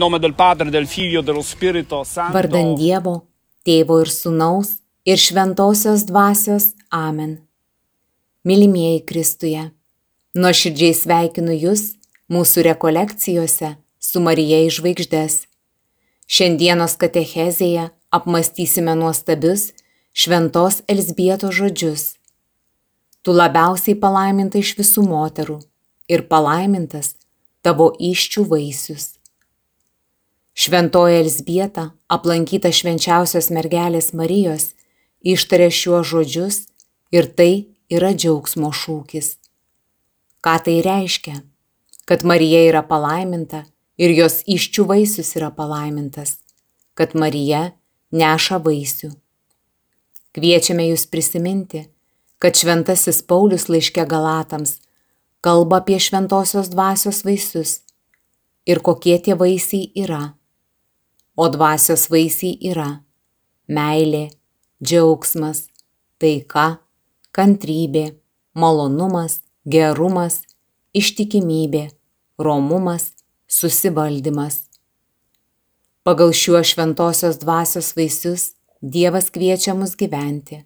Nome del Padre, del Figlio, dello Spirito Santo. Vardan Dievo, Tėvo ir Sūnaus ir Šventosios Dvasios. Amen. Mylimieji Kristuje, nuoširdžiai sveikinu Jūs mūsų rekolekcijose su Marija iš žvaigždės. Šiandienos katechezėje apmastysime nuostabius Šventos Elsbieto žodžius. Tu labiausiai palaiminta iš visų moterų ir palaimintas tavo iščių vaisius. Šventoji Elsbieta, aplankyta švenčiausios mergelės Marijos, ištarė šiuos žodžius ir tai yra džiaugsmo šūkis. Ką tai reiškia? Kad Marija yra palaiminta ir jos iščių vaisius yra palaimintas, kad Marija neša vaisių. Kviečiame jūs prisiminti, kad šventasis Paulius laiške Galatams kalba apie šventosios dvasios vaisius ir kokie tie vaisiai yra o dvasios vaisiai yra meilė, džiaugsmas, taika, kantrybė, malonumas, gerumas, ištikimybė, romumas, susivaldymas. Pagal šiuos šventosios dvasios vaisius Dievas kviečia mus gyventi.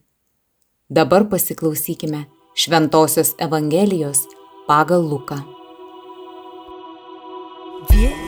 Dabar pasiklausykime Šventosios Evangelijos pagal Luką. Vieni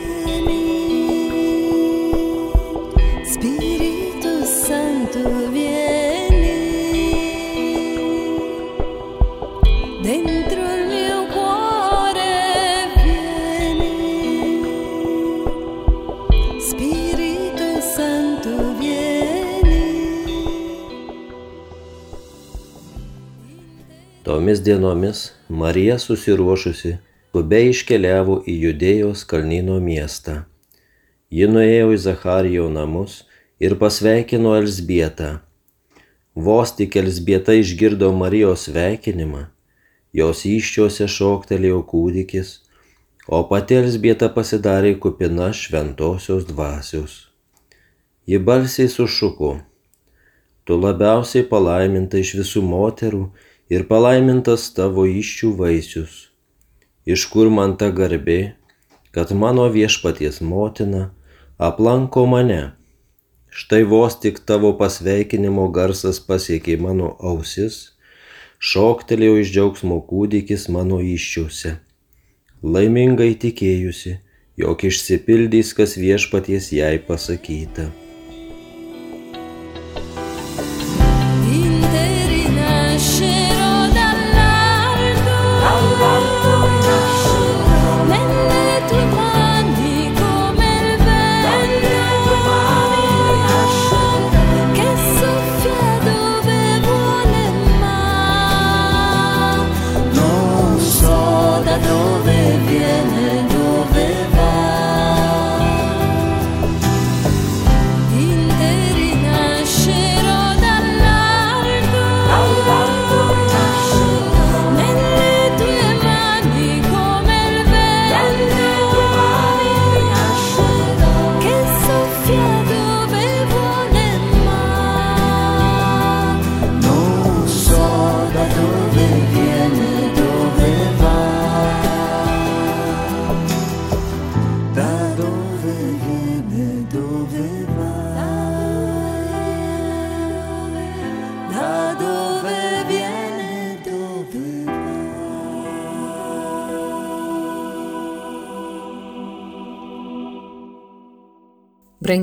Tomis dienomis Marija susiruošusi skubiai iškeliavo į Judėjos kalnyno miestą. Ji nuėjo į Zacharijo namus ir pasveikino Elsbietą. Vos tik Elsbieta išgirdo Marijos sveikinimą, jos iščiose šoktelėjo kūdikis, o pati Elsbieta pasidarė kupina šventosios dvasios. Ji balsiai sušuko, tu labiausiai palaiminta iš visų moterų ir palaimintas tavo iščių vaisius. Iš kur man ta garbė, kad mano viešpaties motina aplanko mane Štai vos tik tavo pasveikinimo garsas pasiekė mano ausis, šoktelėjo iš džiaugsmo kūdikis mano iščiuose. Laimingai tikėjusi, jog išsipildys, kas viešpaties jai pasakyta.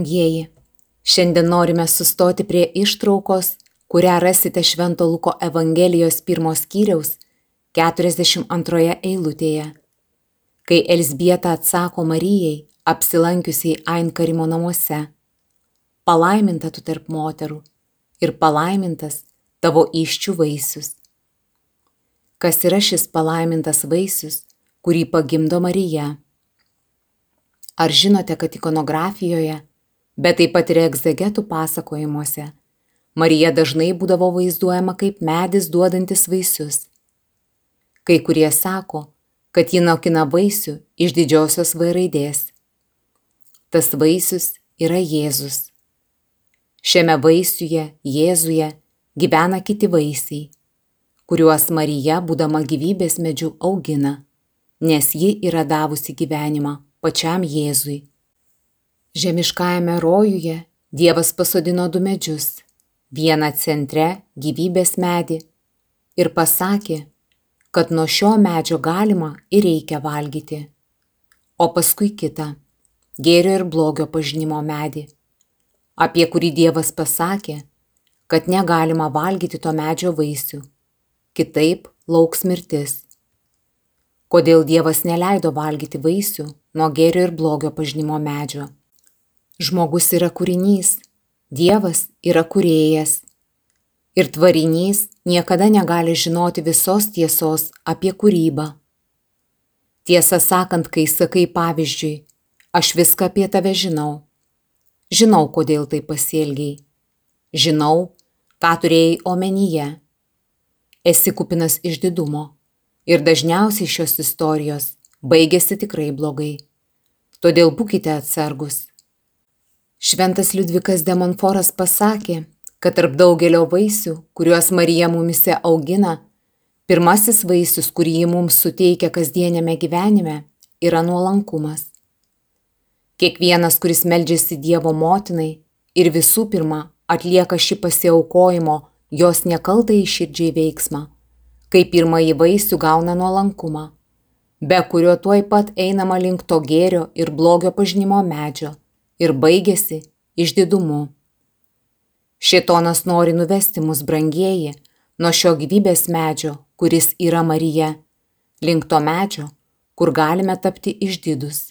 Brangieji, šiandien norime sustoti prie ištraukos, kurią rasite Švento Luko Evangelijos pirmos skyriaus 42 eilutėje. Kai Elsbieta atsako Marijai, apsilankiusiai Ainkarimo namuose, palaiminta tu tarp moterų ir palaimintas tavo iščių vaisius. Kas yra šis palaimintas vaisius, kurį pagimdo Marija? Ar žinote, kad ikonografijoje, bet taip pat ir egzegetų pasakojimuose, Marija dažnai būdavo vaizduojama kaip medis duodantis vaisius? Kai kurie sako, kad ji nokina vaisių iš didžiosios V raidės. Tas vaisius yra Jėzus. Šiame vaisiuje, Jėzuje, gyvena kiti vaisiai, kuriuos Marija, būdama gyvybės medžių, augina, nes ji yra davusi gyvenimą pačiam Jėzui. Žemiškajame rojuje Dievas pasodino du medžius - vieną centre gyvybės medį ir pasakė, kad nuo šio medžio galima ir reikia valgyti, o paskui kitą - gėrio ir blogio pažinimo medį, apie kurį Dievas pasakė, kad negalima valgyti to medžio vaisių, kitaip lauks mirtis. Kodėl Dievas neleido valgyti vaisių nuo gėrio ir blogio pažinimo medžio? Žmogus yra kūrinys, Dievas yra kurėjas. Ir tvarinys niekada negali žinoti visos tiesos apie kūrybą. Tiesą sakant, kai sakai pavyzdžiui, aš viską apie tave žinau. Žinau, kodėl tai pasielgiai. Žinau, ką turėjai omenyje. Esi kupinas išdidumo. Ir dažniausiai šios istorijos baigėsi tikrai blogai. Todėl būkite atsargus. Šventas Liudvikas Demonforas pasakė, kad tarp daugelio vaisių, kuriuos Marija mumise augina, pirmasis vaisius, kurį ji mums suteikia kasdienėme gyvenime, yra nuolankumas. Kiekvienas, kuris meldžiasi Dievo motinai ir visų pirma atlieka šį pasiaukojimo jos nekaltai iširdžiai veiksmą, kai pirmąjį vaisių gauna nuolankumą, be kurio tuoj pat einama link to gėrio ir blogio pažinimo medžio ir baigėsi išdidumu. Šitonas nori nuvesti mus brangieji nuo šio gyvybės medžio, kuris yra Marija, link to medžio, kur galime tapti išdidus.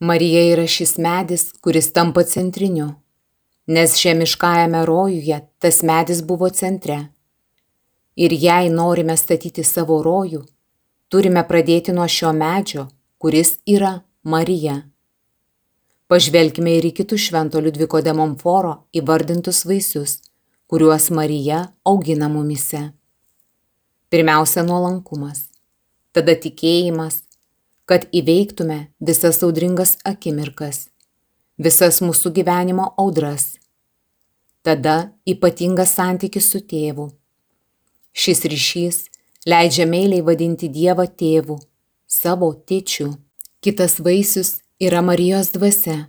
Marija yra šis medis, kuris tampa centriniu, nes žemiškajame rojuje tas medis buvo centre. Ir jei norime statyti savo rojų, turime pradėti nuo šio medžio, kuris yra Marija. Pažvelkime ir į kitus Švento Liudviko de Monforo įvardintus vaisius, kuriuos Marija augina mumise. Pirmiausia, nuolankumas, tada tikėjimas, kad įveiktume visas audringas akimirkas, visas mūsų gyvenimo audras. Tada ypatingas santykis su tėvu. Šis ryšys leidžia meiliai vadinti Dievą tėvu, savo tėčiu. Kitas vaisius yra Marijos dvasia,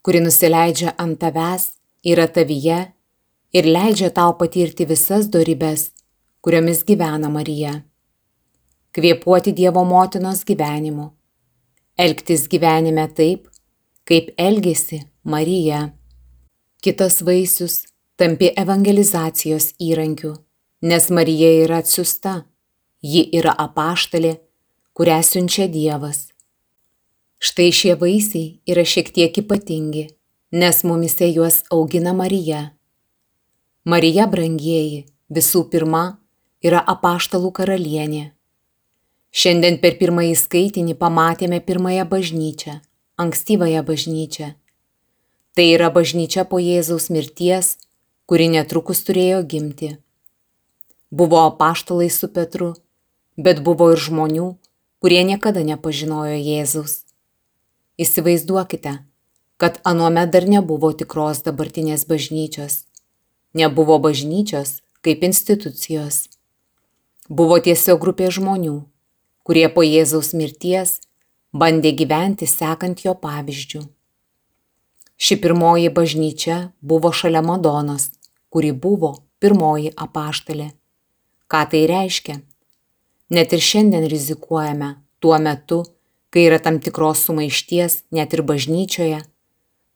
kuri nusileidžia ant tavęs yra tavyje ir leidžia tau patirti visas dorybes, kuriomis gyvena Marija. Kvėpuoti Dievo motinos gyvenimu. Elgtis gyvenime taip, kaip elgėsi Marija. Kitas vaisius - tampi evangelizacijos įrankiu, nes Marija yra atsiusta, ji yra apaštalė, kurią siunčia Dievas. Štai šie vaisiai yra šiek tiek ypatingi, nes mumise juos augina Marija. Marija brangieji visų pirma yra apaštalų karalienė. Šiandien per pirmąjį skaitinį pamatėme pirmąją bažnyčią, ankstyvąją bažnyčią. Tai yra bažnyčia po Jėzaus mirties, kuri netrukus turėjo gimti. Buvo apaštalai su Petru, bet buvo ir žmonių, kurie niekada nepažinojo Jėzaus. Įsivaizduokite, kad anuomet dar nebuvo tikros dabartinės bažnyčios. Nebuvo bažnyčios kaip institucijos. Buvo tiesiog grupė žmonių, kurie po Jėzaus mirties bandė gyventi sekant jo pavyzdžių. Ši pirmoji bažnyčia buvo šalia Madonos, kuri buvo pirmoji apaštalė. Ką tai reiškia? Net ir šiandien rizikuojame tuo metu, kai yra tam tikros sumaišties net ir bažnyčioje,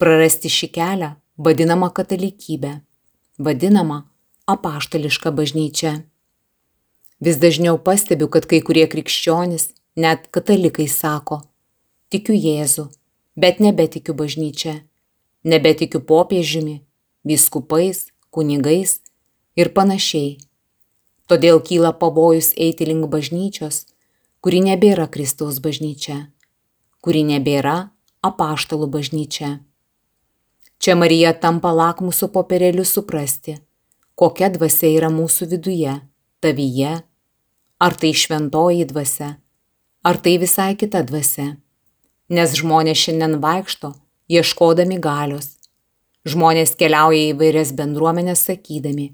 prarasti šį kelią vadinamą katalikybę, vadinamą apaštališką bažnyčią. Vis dažniau pastebiu, kad kai kurie krikščionys, net katalikai sako, tikiu Jėzu, bet nebetikiu bažnyčia, nebetikiu popiežiumi, vyskupais, kunigais ir panašiai. Todėl kyla pavojus eiti link bažnyčios, kuri nebėra Kristaus bažnyčia, kuri nebėra apaštalų bažnyčia. Čia Marija tampa lakmuso popierėliu suprasti, kokia dvasia yra mūsų viduje, tavyje, ar tai šventoji dvasia, ar tai visai kita dvasia. Nes žmonės šiandien vaikšto, ieškodami galios. Žmonės keliauja į vairias bendruomenės sakydami,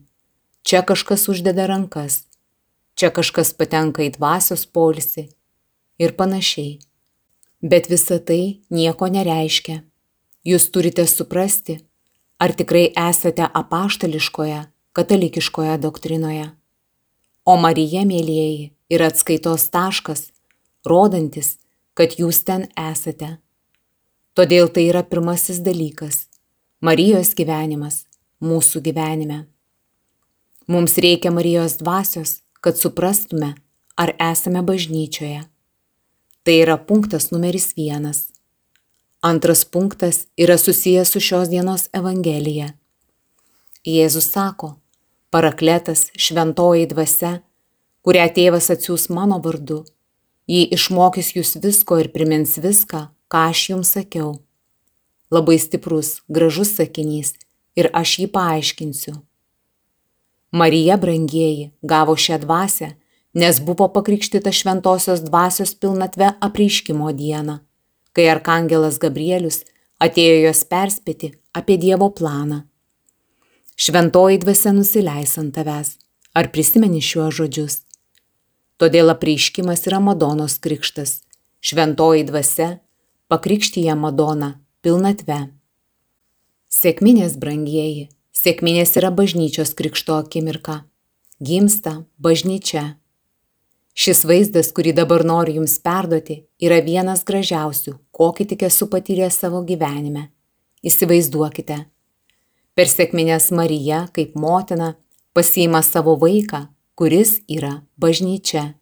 čia kažkas uždeda rankas, čia kažkas patenka į dvasios polisi ir panašiai. Bet visa tai nieko nereiškia. Jūs turite suprasti, ar tikrai esate apaštališkoje, katalikiškoje doktrinoje. O Marija, mėlyjeji, yra atskaitos taškas, rodantis, kad jūs ten esate. Todėl tai yra pirmasis dalykas - Marijos gyvenimas mūsų gyvenime. Mums reikia Marijos dvasios, kad suprastume, ar esame bažnyčioje. Tai yra punktas numeris vienas. Antras punktas yra susijęs su šios dienos Evangelija. Jėzus sako, parakletas šventoji dvasia, kurią tėvas atsiūs mano vardu, jį išmokys jūs visko ir primins viską, ką aš jums sakiau. Labai stiprus, gražus sakinys ir aš jį paaiškinsiu. Marija brangieji gavo šią dvasę, nes buvo pakrikštyta šventosios dvasios pilnatve apreiškimo dieną kai arkangelas Gabrielius atėjo jos perspėti apie Dievo planą. Šventoji dvasia nusileis ant tavęs. Ar prisimeni šiuos žodžius? Todėl apreiškimas yra Madonos krikštas. Šventoji dvasia pakrikštyje Madoną pilnatve. Sėkminės brangieji, sėkminės yra bažnyčios krikšto akimirka. Gimsta bažnyčia. Šis vaizdas, kurį dabar noriu jums perduoti, yra vienas gražiausių, kokį tik esu patyręs savo gyvenime. Įsivaizduokite. Per sėkminės Marija, kaip motina, pasiima savo vaiką, kuris yra bažnyčia.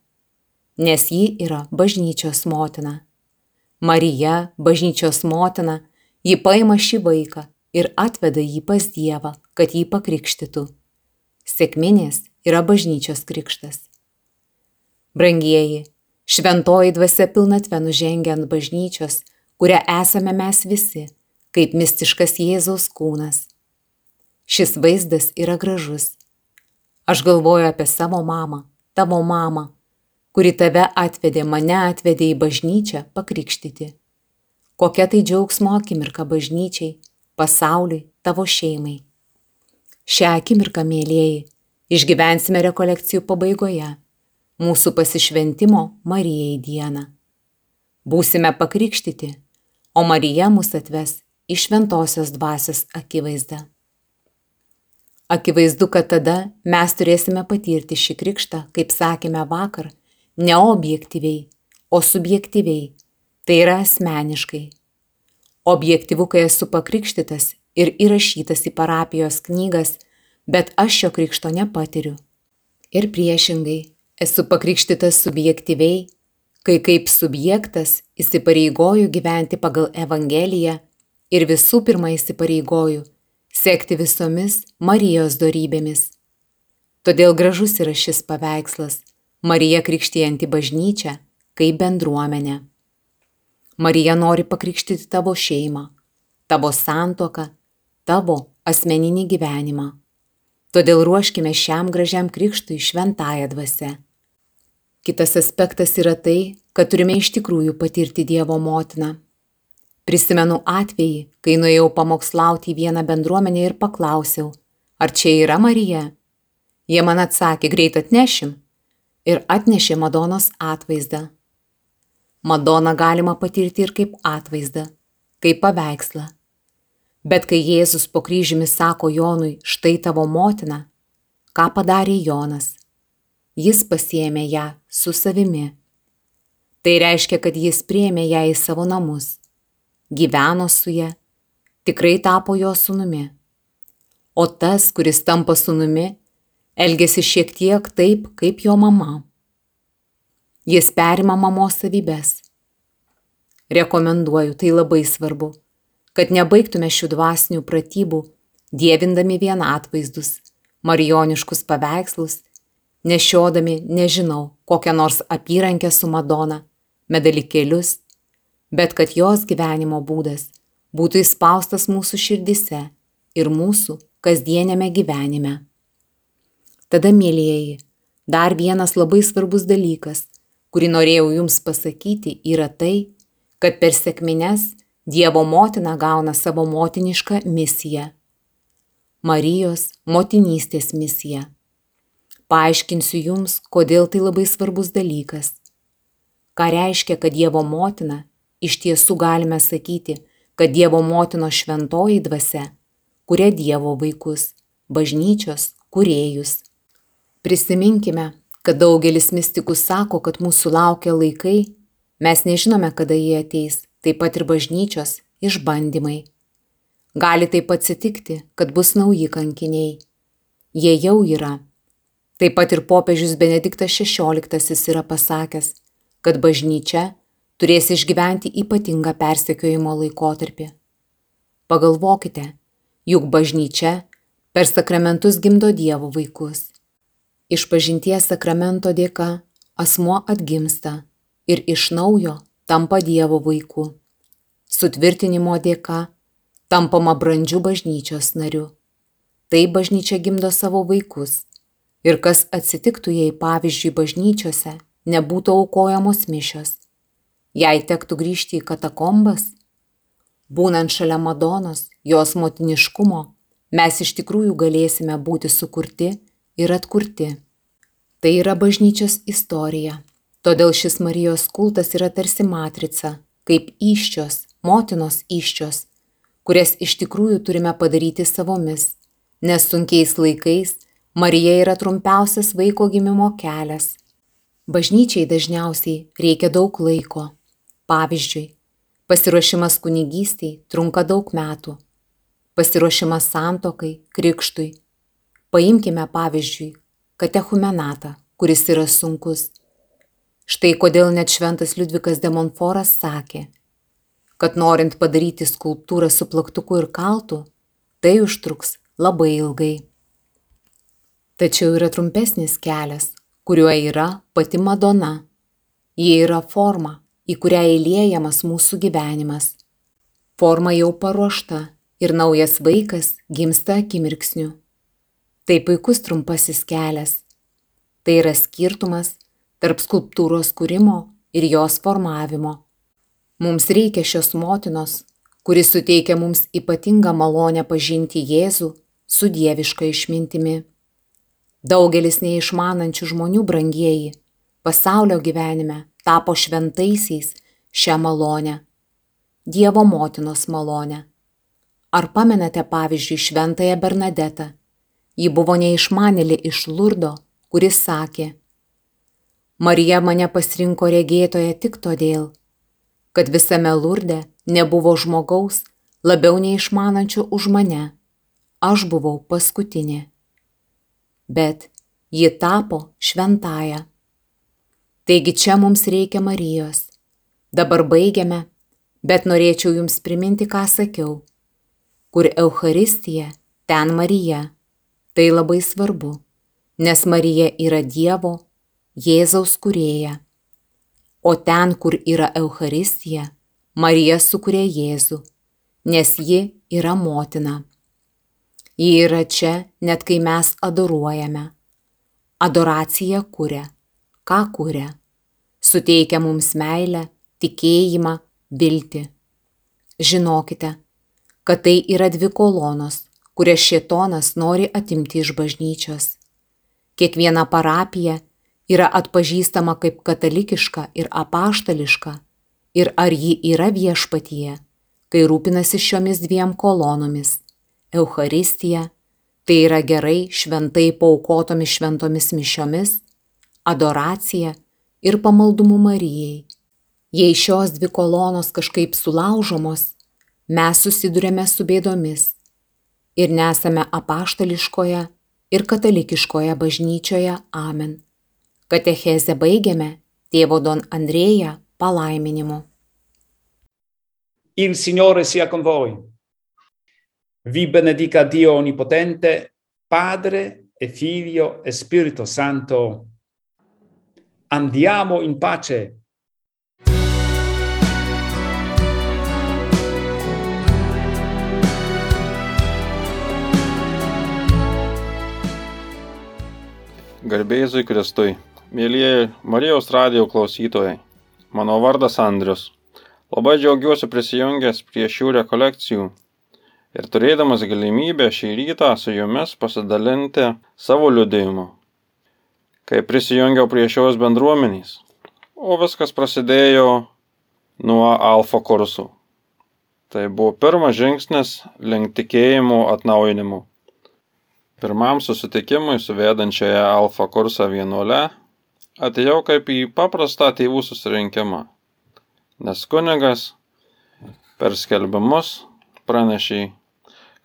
Nes ji yra bažnyčios motina. Marija, bažnyčios motina, ji paima šį vaiką ir atveda jį pas Dievą, kad jį pakrikštytų. Sėkminės yra bažnyčios krikštas. Brangieji, šventoji dvasia pilnatve nužengia ant bažnyčios, kurią esame mes visi, kaip mistiškas Jėzaus kūnas. Šis vaizdas yra gražus. Aš galvoju apie savo mamą, tavo mamą, kuri tave atvedė, mane atvedė į bažnyčią pakrikštyti. Kokia tai džiaugsmo akimirka bažnyčiai, pasauliui, tavo šeimai. Šią akimirką, mėlyjeji, išgyvensime rekolekcijų pabaigoje mūsų pasišventimo Marijai dieną. Būsime pakrikštyti, o Marija mus atves į šventosios dvasios akivaizdą. Akivaizdu, kad tada mes turėsime patirti šį krikštą, kaip sakėme vakar, ne objektyviai, o subjektyviai, tai yra asmeniškai. Objektyvu, kai esu pakrikštytas ir įrašytas į parapijos knygas, bet aš šio krikšto nepatiriu. Ir priešingai, esu pakrikštytas subjektyviai, kai kaip subjektas įsipareigoju gyventi pagal Evangeliją ir visų pirma įsipareigoju sekti visomis Marijos darybėmis. Todėl gražus yra šis paveikslas - Marija krikštijanti bažnyčią kaip bendruomenė. Marija nori pakrikštyti tavo šeimą, tavo santoką, tavo asmeninį gyvenimą. Todėl ruoškime šiam gražiam krikštui šventąją dvasę. Kitas aspektas yra tai, kad turime iš tikrųjų patirti Dievo motiną. Prisimenu atvejį, kai nuėjau pamokslauti į vieną bendruomenę ir paklausiau, ar čia yra Marija. Jie man atsakė, greit atnešim. Ir atnešė Madonos atvaizdą. Madoną galima patirti ir kaip atvaizdą, kaip paveikslą. Bet kai Jėzus po kryžiumi sako Jonui, štai tavo motina, ką padarė Jonas? Jis pasiemė ją su savimi. Tai reiškia, kad jis priemė ją į savo namus, gyveno su ją, tikrai tapo jo sunumi. O tas, kuris tampa sunumi, elgesi šiek tiek taip, kaip jo mama. Jis perima mamos savybės. Rekomenduoju, tai labai svarbu kad nebaigtume šių dvasinių pratybų, dievindami vien atvaizdus, marioniškus paveikslus, nešiodami, nežinau, kokią nors apyrankę su Madona, medalikėlius, bet kad jos gyvenimo būdas būtų įspaustas mūsų širdise ir mūsų kasdienėme gyvenime. Tada, mėlyjeji, dar vienas labai svarbus dalykas, kurį norėjau jums pasakyti, yra tai, kad per sėkmines Dievo motina gauna savo motinišką misiją. Marijos motinystės misija. Paaiškinsiu jums, kodėl tai labai svarbus dalykas. Ką reiškia, kad Dievo motina, iš tiesų galime sakyti, kad Dievo motinos šventoji dvasia, kuria Dievo vaikus, bažnyčios, kuriejus. Prisiminkime, kad daugelis mystikų sako, kad mūsų laukia laikai, mes nežinome, kada jie ateis taip pat ir bažnyčios išbandymai. Gali taip atsitikti, kad bus nauji kankiniai. Jie jau yra. Taip pat ir popiežius Benediktas XVI yra pasakęs, kad bažnyčia turės išgyventi ypatingą persekiojimo laikotarpį. Pagalvokite, juk bažnyčia per sakramentus gimdo Dievo vaikus. Iš pažinties sakramento dėka asmuo atgimsta ir iš naujo tampa Dievo vaiku. Sutvirtinimo dėka tampama brandžių bažnyčios nariu. Tai bažnyčia gimdo savo vaikus. Ir kas atsitiktų, jei pavyzdžiui bažnyčiose nebūtų aukojamos mišios? Jei tektų grįžti į katakombas? Būnant šalia Madonos, jos motiniškumo, mes iš tikrųjų galėsime būti sukurti ir atkurti. Tai yra bažnyčios istorija. Todėl šis Marijos kultas yra tarsi matrica, kaip iščios, motinos iščios, kurias iš tikrųjų turime padaryti savomis, nes sunkiais laikais Marija yra trumpiausias vaiko gimimo kelias. Bažnyčiai dažniausiai reikia daug laiko. Pavyzdžiui, pasiruošimas kunigystiai trunka daug metų. Pasiruošimas santokai, krikštui. Paimkime pavyzdžiui katechumenatą, kuris yra sunkus Štai kodėl net šventas Liudvikas Demonforas sakė, kad norint padaryti skulptūrą su plaktuku ir kaltu, tai užtruks labai ilgai. Tačiau yra trumpesnis kelias, kuriuo yra pati Madona. Ji yra forma, į kurią įliejamas mūsų gyvenimas. Forma jau paruošta ir naujas vaikas gimsta akimirksniu. Tai puikus trumpasis kelias. Tai yra skirtumas tarp skulptūros kūrimo ir jos formavimo. Mums reikia šios motinos, kuris suteikia mums ypatingą malonę pažinti Jėzų su dieviška išmintimi. Daugelis neišmanančių žmonių brangieji pasaulio gyvenime tapo šventaisiais šią malonę - Dievo motinos malonę. Ar pamenate pavyzdžiui šventąją Bernadetą, Ji buvo neišmanėlė iš Lurdo, kuris sakė, Marija mane pasirinko regėtoje tik todėl, kad visame Lurde nebuvo žmogaus labiau neišmanančio už mane. Aš buvau paskutinė. Bet ji tapo šventąją. Taigi čia mums reikia Marijos. Dabar baigiame, bet norėčiau jums priminti, ką sakiau. Kur Euharistija, ten Marija. Tai labai svarbu, nes Marija yra Dievo, Jėzaus kurėja. O ten, kur yra Euharistija, Marija sukuria Jėzų, nes ji yra motina. Ji yra čia, net kai mes adoruojame. Adoracija kuria. Ką kuria? Suteikia mums meilę, tikėjimą, viltį. Žinokite, kad tai yra dvi kolonos, kurias šietonas nori atimti iš bažnyčios. Kiekviena parapija yra atpažįstama kaip katalikiška ir apaštališka ir ar ji yra viešpatyje, kai rūpinasi šiomis dviem kolonomis - Euharistija, tai yra gerai šventai paukotomis šventomis mišiomis, adoracija ir pamaldumu Marijai. Jei šios dvi kolonos kažkaip sulaužomos, mes susidurėme su bėdomis ir nesame apaštališkoje ir katalikiškoje bažnyčioje. Amen. Katechezę baigiame tėvo Don Andrėja palaiminimu. Il Signore sia con voi. Vi benedica Dio Onnipotente, Padre e Figlio e Spirito Santo. Andiamo in pace. Garbėjai Kristui. Mėlyjeji Marijos radio klausytojai. Mano vardas Andrius. Labai džiaugiuosi prisijungęs prie šių rekolekcijų ir turėdamas galimybę šį rytą su jumis pasidalinti savo liudėjimu. Kai prisijungiau prie šios bendruomenės, o viskas prasidėjo nuo alfa kursų. Tai buvo pirmas žingsnis link tikėjimo atnaujinimo. Pirmam susitikimui su vedančiaja alfa kursą vienuole atėjau kaip į paprastą tėvų susirinkimą, nes kunigas per skelbimus pranešė,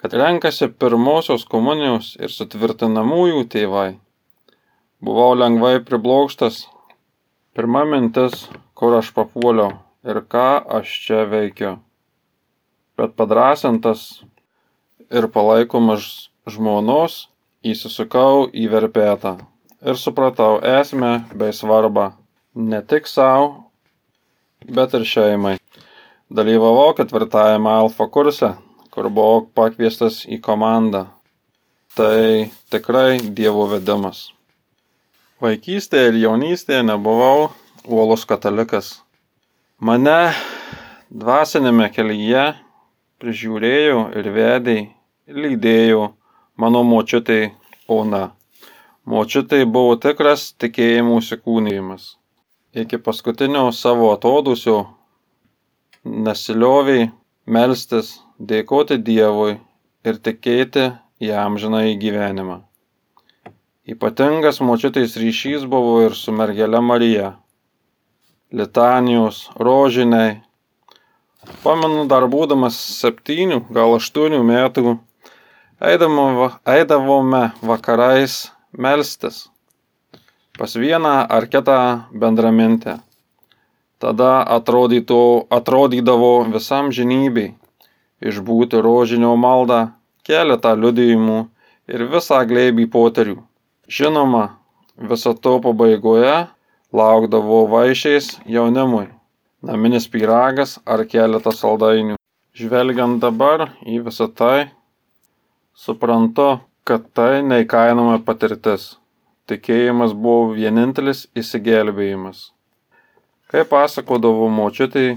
kad renkasi pirmosios komunijos ir sutvirtinamųjų tėvai. Buvau lengvai priblokštas, pirma mintis, kur aš papuoliau ir ką aš čia veikiu. Bet padrasintas ir palaikomas žmonos įsisukau į verpetą ir supratau esmę bei svarbą ne tik savo, bet ir šeimai. Dalyvavau ketvirtajame alfa kurse, kur buvau pakviestas į komandą. Tai tikrai dievo vedimas. Vaikystėje ir jaunystėje nebuvau uolus katalikas. Mane dvasinėme kelyje prižiūrėjo ir vedė, lydėjo mano močiutė Ona. Močiutė buvo tikras tikėjimų įsikūnyjimas. Iki paskutinio savo atodusio nesilioviai melstis, dėkoti Dievui ir tikėti į amžiną į gyvenimą. Ypatingas močiutės ryšys buvo ir su mergelė Marija. Litanijos, rožiniai. Pamenu, dar būdamas septynių, gal aštuonių metų, eidavome vakarais melstis pas vieną ar kitą bendramintę. Tada atrodytų, atrodydavo visam žinybei išbūti rožinio maldą, keletą liudijimų ir visą glėbį poterių. Žinoma, viso to pabaigoje laukdavo vaišiais jaunimui, naminis pyragas ar keletas saldainių. Žvelgiant dabar į visą tai, Suprantu, kad tai neįkainoma patirtis. Tikėjimas buvo vienintelis įsigelbėjimas. Kai pasakodavo močiutei,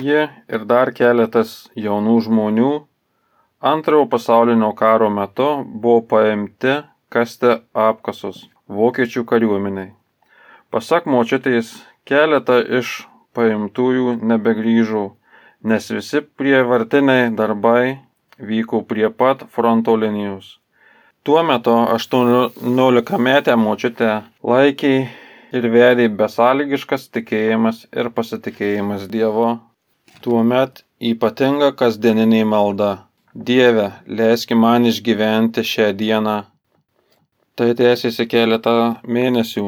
ji ir dar keletas jaunų žmonių antrojo pasaulinio karo metu buvo paimti kasti apkasus vokiečių kariuomeniai. Pasak močiutės, keletą iš paimtųjų nebegrįžo, nes visi prievartiniai darbai vyko prie pat fronto linijos Tuo metu 18-metę močiutę laikė ir vedė besąlygiškas tikėjimas ir pasitikėjimas Dievo. Tuomet ypatinga kasdieninė malda. Dieve, leiski man išgyventi šią dieną. Tai tęsiasi keletą mėnesių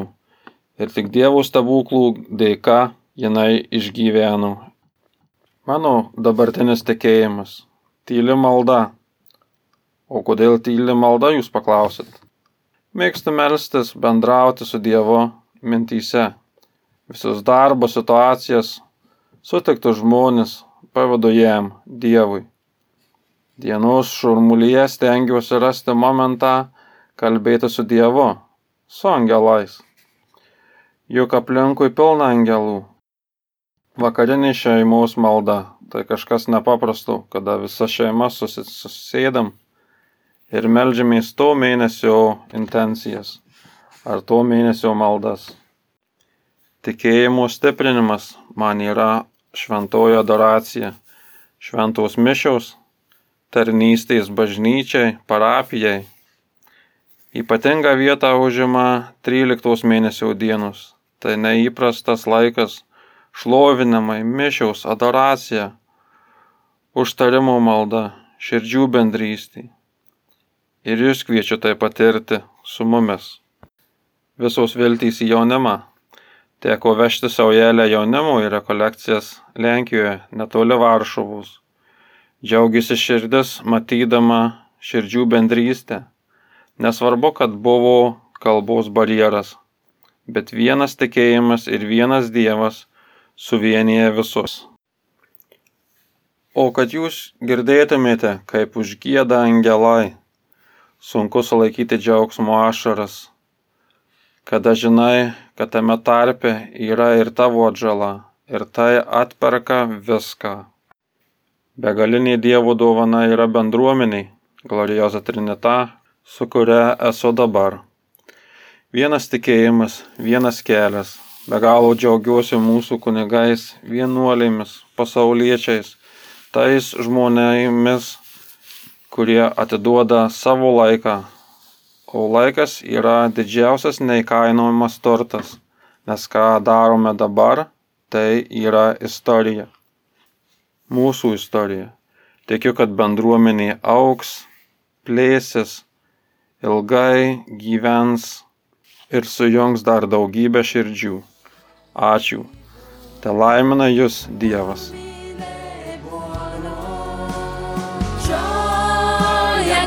ir tik Dievo stebuklų dėka jinai išgyveno. Mano dabartinis tikėjimas. Tyli malda. O kodėl tyli malda, jūs paklausit? Mėgstu melstis, bendrauti su Dievu mintyse. Visus darbo situacijas, sutiktus žmonės pavadu jam, Dievui. Dienos šurmulyje stengiuosi rasti momentą kalbėti su Dievu, su angelais. Juk aplinkui pilna angelų. Vakarinė šeimos malda - tai kažkas nepaprasto, kada visa šeima susėdam ir melžiamės to mėnesio intencijas ar to mėnesio maldas. Tikėjimo stiprinimas man yra šventoji adoracija, šventos mišiaus, tarnystės bažnyčiai, parapijai. Ypatinga vieta užima 13 mėnesio dienos. Tai neįprastas laikas šlovinamai, mišiaus, adoracija, užtarimo malda, širdžių bendrystė. Ir jūs kviečiu tai patirti su mumis. Visos viltys į jaunimą. Teko vežti saujelę jaunimo į rekolekcijas Lenkijoje, netoli Varšuvos. Džiaugiasi širdis, matydama širdžių bendrystę. Nesvarbu, kad buvo kalbos barjeras, bet vienas tikėjimas ir vienas Dievas suvienyje visus. O kad jūs girdėtumėte, kaip užgėda angelai, sunku sulaikyti džiaugsmo ašaras, kada žinai, kad tame tarpe yra ir tavo atžala, ir tai atperka viską. Begalinė Dievo dovana yra bendruomeniai, glorioza Trinita, su kuria esu dabar. Vienas tikėjimas, vienas kelias. Be galo džiaugiuosi mūsų kunigais, vienuolėmis, pasauliečiais, tais žmonėmis, kurie atiduoda savo laiką, o laikas yra didžiausias neįkainojamas turtas, nes ką darome dabar, tai yra istorija mūsų istorija. Tikiu, kad bendruomenė auks, plėsis, ilgai gyvens ir sujungs dar daugybę širdžių. Ačiū. Te laimina jūs Dievas.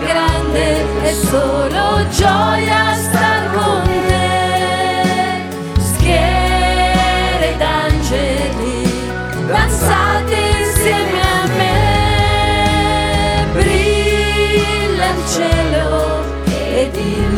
Grande è solo gioia star con te. Schiere d'angeli, danzate insieme a me. Brilla il cielo ed il